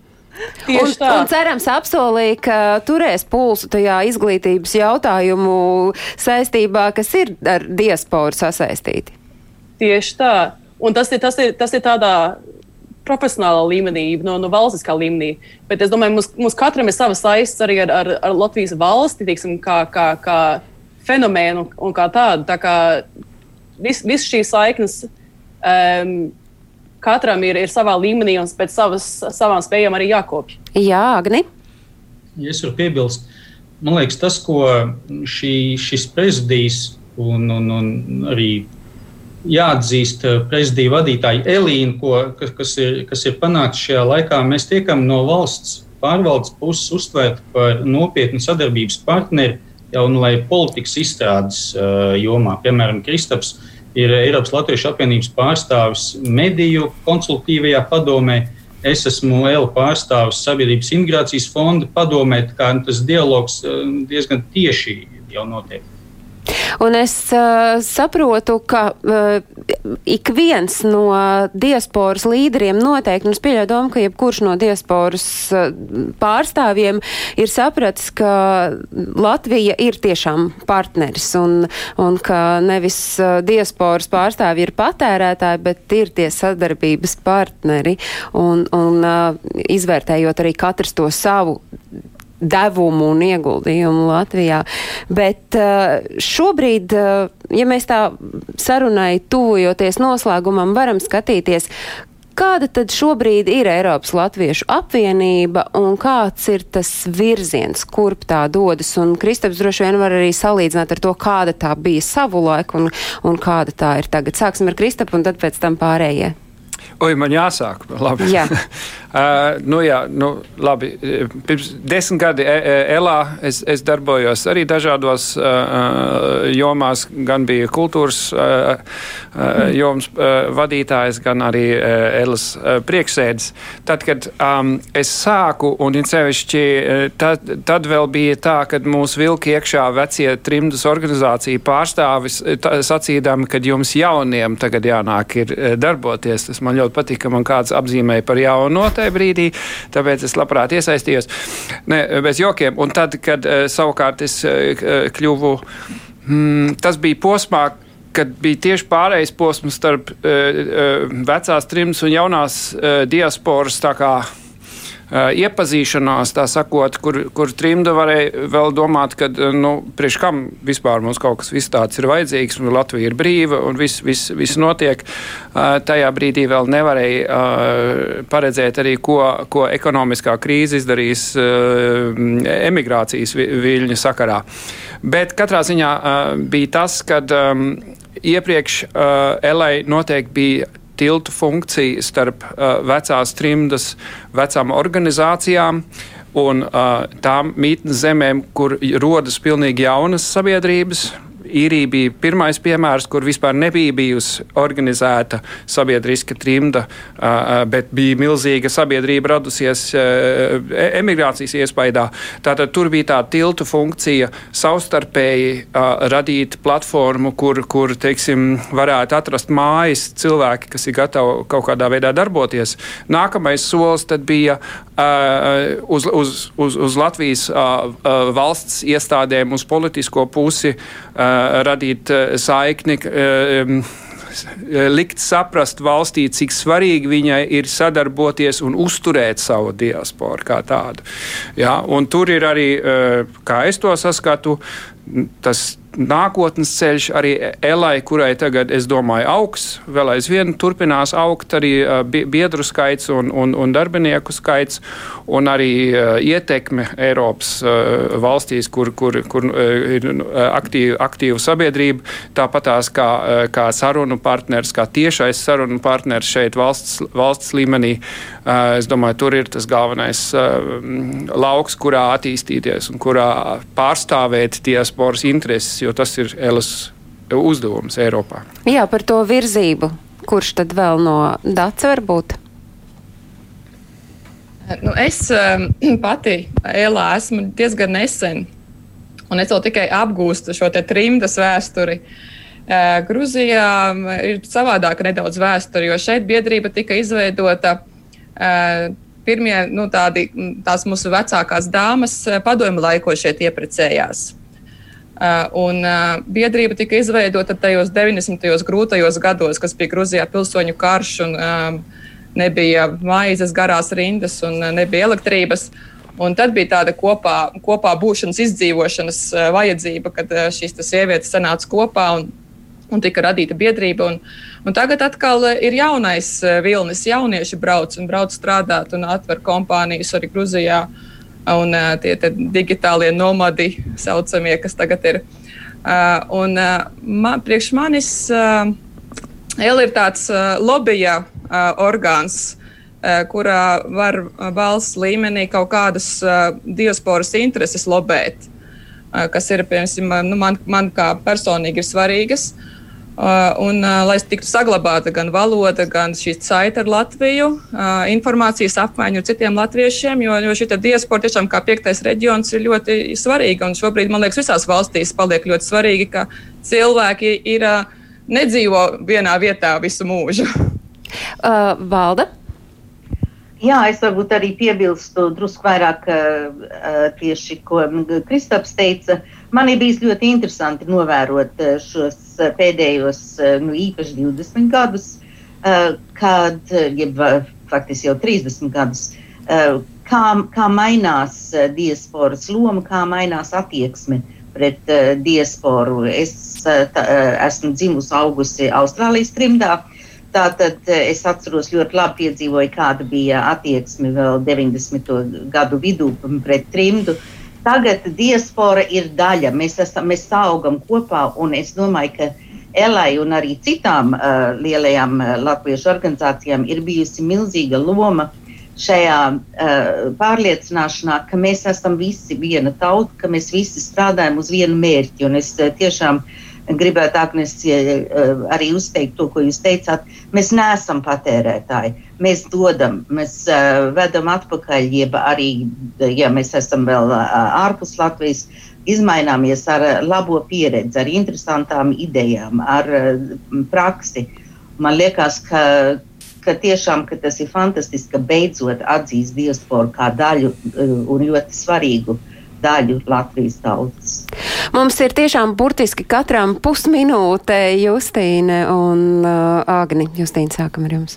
A: Un, un cerams, apsolīja, ka turēs pulsu tajā izglītības jautājumu saistībā, kas ir ar diasporu sasaistīti.
G: Tieši tā. Un tas ir, tas ir, tas ir tādā profesionālā līmenī, no, no valstiskā līmenī. Bet es domāju, mums, mums katram ir savas saistes arī ar, ar, ar Latvijas valsti, tiksim, kā, kā, kā fenomēnu un kā tādu. Tā kā visas vis šīs saiknes. Um, katram ir, ir savā līmenī un pēc savas, savām spējām arī jākopja.
A: Jā, Agni.
F: Ja es varu piebilst, man liekas, tas, ko šī, šis prezidijs un, un, un arī jāatzīst prezidija vadītāja Elīna, ko, kas, ir, kas ir panākts šajā laikā, mēs tiekam no valsts pārvaldes puses uztvērti par nopietnu sadarbības partneri jau nu, politikas izstrādes uh, jomā. Piemēram, Kristaps ir Eiropas Latviešu apvienības pārstāvis mediju konsultīvajā padomē. Es esmu ELA pārstāvis Sabiedrības imigrācijas fonda padomē, kā tas dialogs eh, diezgan tieši jau notiek.
A: Un es uh, saprotu, ka uh, ik viens no diasporas līderiem noteikti, un es pieļauju domu, ka jebkurš no diasporas uh, pārstāvjiem ir sapratis, ka Latvija ir tiešām partneris un, un ka nevis uh, diasporas pārstāvji ir patērētāji, bet ir tie sadarbības partneri. Un, un uh, izvērtējot arī katrs to savu devumu un ieguldījumu Latvijā. Bet eh, šobrīd, eh, ja mēs tā sarunai tuvojoties noslēgumam, varam skatīties, Kāda tad šobrīd ir Eiropas Latviešu apvienība un kāds ir tas virziens, kurp tā dodas? Un Kristaps droši vien var arī salīdzināt ar to, kāda tā bija savu laiku un, un kāda tā ir tagad. Sāksim ar Kristapu un tad pēc tam pārējie.
B: Oi, man jāsāk. Labi.
A: Jā.
B: uh, nu, jā, nu, labi. Pirms desmit gadi e, e, ELā es, es darbojos arī dažādos uh, jomās, gan bija kultūras uh, uh, joms uh, vadītājs, gan arī uh, ELAS uh, priekšsēdis. Tad, kad um, es sāku, un it sevišķi tad, tad vēl bija tā, kad mūs vilka iekšā vecie trimdus organizācija pārstāvis, tā, sacīdami, ka jums jauniem tagad jānāk ir darboties. Tas man ļoti patika, ka man kāds apzīmēja par jaunu tajā brīdī, tāpēc es labprāt iesaistījos. Ne, bez jokiem. Un tad, kad eh, savukārt es eh, kļuvu, mm, tas bija posmā, kad bija tieši pārējais posms starp uh, vecās trims un jaunās diasporas iepazīšanās, tā sakot, kur, kur trimda varēja vēl domāt, ka, nu, priekš kam vispār mums kaut kas viss tāds ir vajadzīgs, un Latvija ir brīva, un viss vis, vis notiek. Tajā brīdī vēl nevarēja paredzēt arī, ko, ko ekonomiskā krīze izdarīs emigrācijas viļņu sakarā. Bet katrā ziņā bija tas, kad iepriekš LA noteikti bija tiltu funkcija starp uh, vecās trimdas, vecām organizācijām un uh, tām mītnes zemēm, kur rodas pilnīgi jaunas sabiedrības, īrija bija pirmais piemērs, kur vispār nebija bijusi organizēta sabiedriska trimda, bet bija milzīga sabiedrība radusies e, emigrācijas iespaidā. Tātad tur bija tā tiltu funkcija savstarpēji radīt platformu, kur, kur teiksim, varētu atrast mājas cilvēki, kas ir gatavi kaut kādā veidā darboties. Nākamais solis bija uz, uz, uz, uz Latvijas valsts iestādēm, uz politisko pusi radīt saikni likt saprast valstī, cik svarīgi viņai ir sadarboties un uzturēt savu diasporu kā tādu. Ja, tur ir arī, kā es to saskatu, tas nākotnes ceļš arī Elai, kurai tagad, es domāju, augs, vēl aizvien turpinās augt arī biedru skaits un, un, un darbinieku skaits, un arī ietekme Eiropas valstīs, kur, kur, kur ir aktīva, aktīva sabiedrība, tāpatās kā, kā sarunu partners, kā tiešais sarunu partners šeit valsts, valsts līmenī. Es domāju, tur ir tas galvenais lauks, kurā attīstīties un kurā pārstāvēt diasporas intereses jo tas ir Elas uzdevums Eiropā.
A: Jā, par to virzību. Kurš tad vēl no Dāca var būt?
E: Nu, es um, pati Elā esmu diezgan nesen, un es vēl tikai apgūstu šo trimdas vēsturi. Uh, Grūzijā ir savādāka nedaudz vēsture, jo šeit biedrība tika izveidota. Uh, pirmie nu, tādi, tās mūsu vecākās dāmas padomju laikos šeit ieprecējās. Uh, un uh, biedrība tika izveidota tajos 90. grūtajos gados, kas bija Grūzijā pilsoņu karš, un um, nebija maizes garās rindas un nebija elektrības. Un tad bija tāda kopā, kopā būšanas, izdzīvošanas vajadzība, kad šīs sievietes sanāca kopā un, un tika radīta biedrība. Un, un tagad atkal ir jaunais vilnis, jaunieši brauc un brauc strādāt un atver kompānijas arī Grūzijā. Uh, un uh, tie digitālie nomadi, saucamie, kas tagad ir. Uh, un, uh, man, priekš manis uh, ir tāds uh, lobija uh, orgāns, uh, kurā var valsts līmenī kaut kādas uh, diasporas intereses lobēt, uh, kas ir, piemēram, nu, man, man kā personīgi ir svarīgas. Uh, un, uh, lai tiktu saglabāta gan valoda, gan šī saite ar Latviju, uh, informācijas apmaiņu ar citiem latviešiem, jo, jo šī diaspora tiešām kā piektais reģions ir ļoti svarīga. Un šobrīd, man liekas, visās valstīs paliek ļoti svarīgi, ka cilvēki ir, nedzīvo vienā vietā visu mūžu.
A: Uh, Valda?
D: Jā, es varbūt arī piebilstu drusku vairāk uh, tieši, ko Kristaps teica. Man ir bijis ļoti interesanti novērot šos pēdējos nu, īpaši 20 gadus, kad, jeb faktiski jau 30 gadus, kā, kā mainās diasporas loma, kā mainās attieksme pret diasporu. Es tā, esmu dzimusi, augusi Austrālijas trimdā. Tātad es atceros ļoti labi piedzīvoju, kāda bija attieksme vēl 90. gadu vidū pret trimdu. Uh, Tagad diaspora ir daļa. Mēs, esam, mēs augam kopā, un es domāju, ka Elai un arī citām uh, lielajām uh, latviešu organizācijām ir bijusi milzīga loma šajā uh, pārliecināšanā, ka mēs esam visi viena tauta, ka mēs visi strādājam uz vienu mērķi. Un es uh, tiešām uh, gribētu Agnes, arī uzteikt to, ko jūs teicāt. Mēs neesam patērētāji. Mēs dodam, mēs uh, vedam atpakaļ, jeb arī, ja mēs esam vēl uh, ārpus Latvijas, izmaināmies ar labo pieredzi, ar interesantām idejām, ar praksi. Man liekas, ka, ka tiešām ka tas ir fantastiski, ka beidzot atzīst diasporu kā daļu un ļoti svarīgu daļu Latvijas tautas.
A: Mums ir tiešām burtiski katram pusminūte Justīne un uh, Agni. Justīne, sākam ar jums.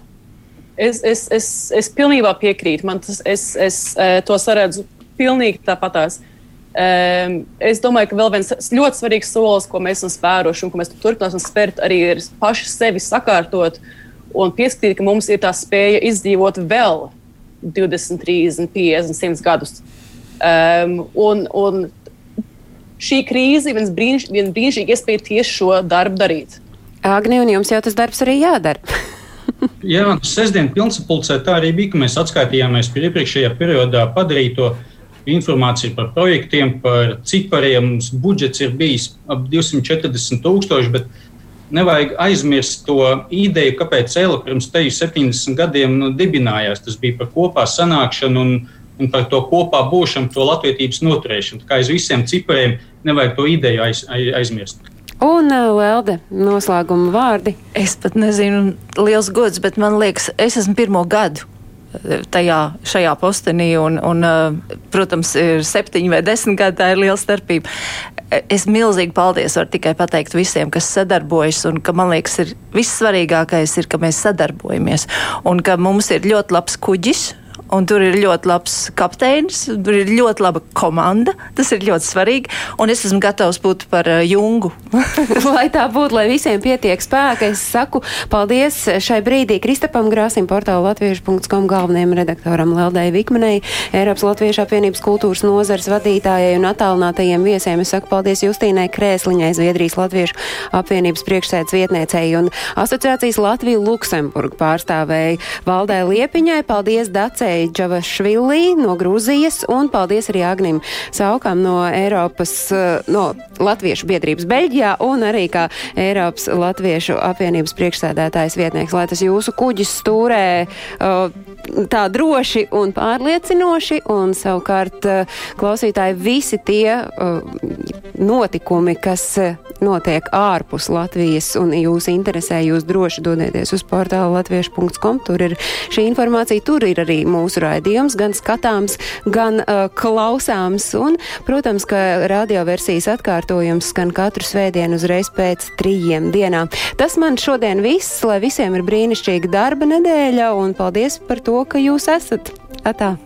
G: Es, es, es, es pilnībā piekrītu. Man tas, es, es eh, to saredzu pilnīgi tāpatās. Um, es domāju, ka vēl viens ļoti svarīgs solis, ko mēs esam spēruši un ko mēs turpināsim spērt, arī ir paši sevi sakārtot un pieskatīt, ka mums ir tā spēja izdzīvot vēl 20, 30, 50, 100 gadus. Um, un, un šī krīze viens brīniš, vien brīnišķīgi iespēja tieši šo darbu darīt.
A: Agni, un jums jau tas darbs arī jādara.
F: Jā, sestdien pilnsapulcē tā arī bija, ka mēs atskaitījāmies par iepriekšējā periodā padarīto informāciju par projektiem, par cipariem. Mums budžets ir bijis ap 240 tūkstoši, bet nevajag aizmirst to ideju, kāpēc Ela pirms teju 70 gadiem nu, dibinājās. Tas bija par kopā sanākšanu un, un par to kopā būšanu, to latviedzības noturēšanu. Tā kā aiz visiem cipariem nevajag to ideju aiz, aiz, aizmirst.
A: Un uh, Lelde, noslēguma vārdi.
C: Es pat nezinu, liels gods, bet man liekas, es esmu pirmo gadu uh, tajā, šajā postenī, un, un, uh, protams, ir septiņi vai desmit gadi, tā ir liela starpība. Es milzīgi paldies varu tikai pateikt visiem, kas sadarbojas, un ka man liekas, ir vissvarīgākais ir, ka mēs sadarbojamies, un ka mums ir ļoti labs kuģis, un tur ir ļoti labs kapteinis, tur ir ļoti laba komanda. Tas ir ļoti svarīgi, un es esmu gatavs būt par uh, jungu.
A: lai tā būtu, lai visiem pietiek spēka, es saku paldies šai brīdī Kristapam Grāsim, portāla latviešu.com galvenajam redaktoram Leldai Vikmanei, Eiropas Latviešu apvienības kultūras nozars vadītājai un attālinātajiem viesiem. Es saku paldies Justīnai Krēsliņai, Zviedrijas Latviešu apvienības priekšsēdz vietniecei un asociācijas Latviju Luksemburgu pārstāvēji Valdē Liepiņai. Paldies Dacei Džavašvili no Grūzijas un paldies arī Agnim Saukam no Eiropas, eh, no Latviešu biedrības Beļģijā un arī kā Eiropas Latviešu apvienības priekšsēdētājs vietnieks, lai tas jūsu kuģis stūrē eh, tā droši un pārliecinoši un savukārt eh, klausītāji visi tie notikumi, kas notiek ārpus Latvijas un jūs interesē, jūs droši dodieties uz portālu latviešu.com. Tur ir šī informācija, tur ir arī mūsu raidījums, gan skatāms, gan uh, klausāms. Un, protams, ka radioversijas atkārtojums skan katru svētdienu uzreiz pēc trījiem dienām. Tas man šodien viss, lai visiem ir brīnišķīga darba nedēļa un paldies par to, ka jūs esat. Atā!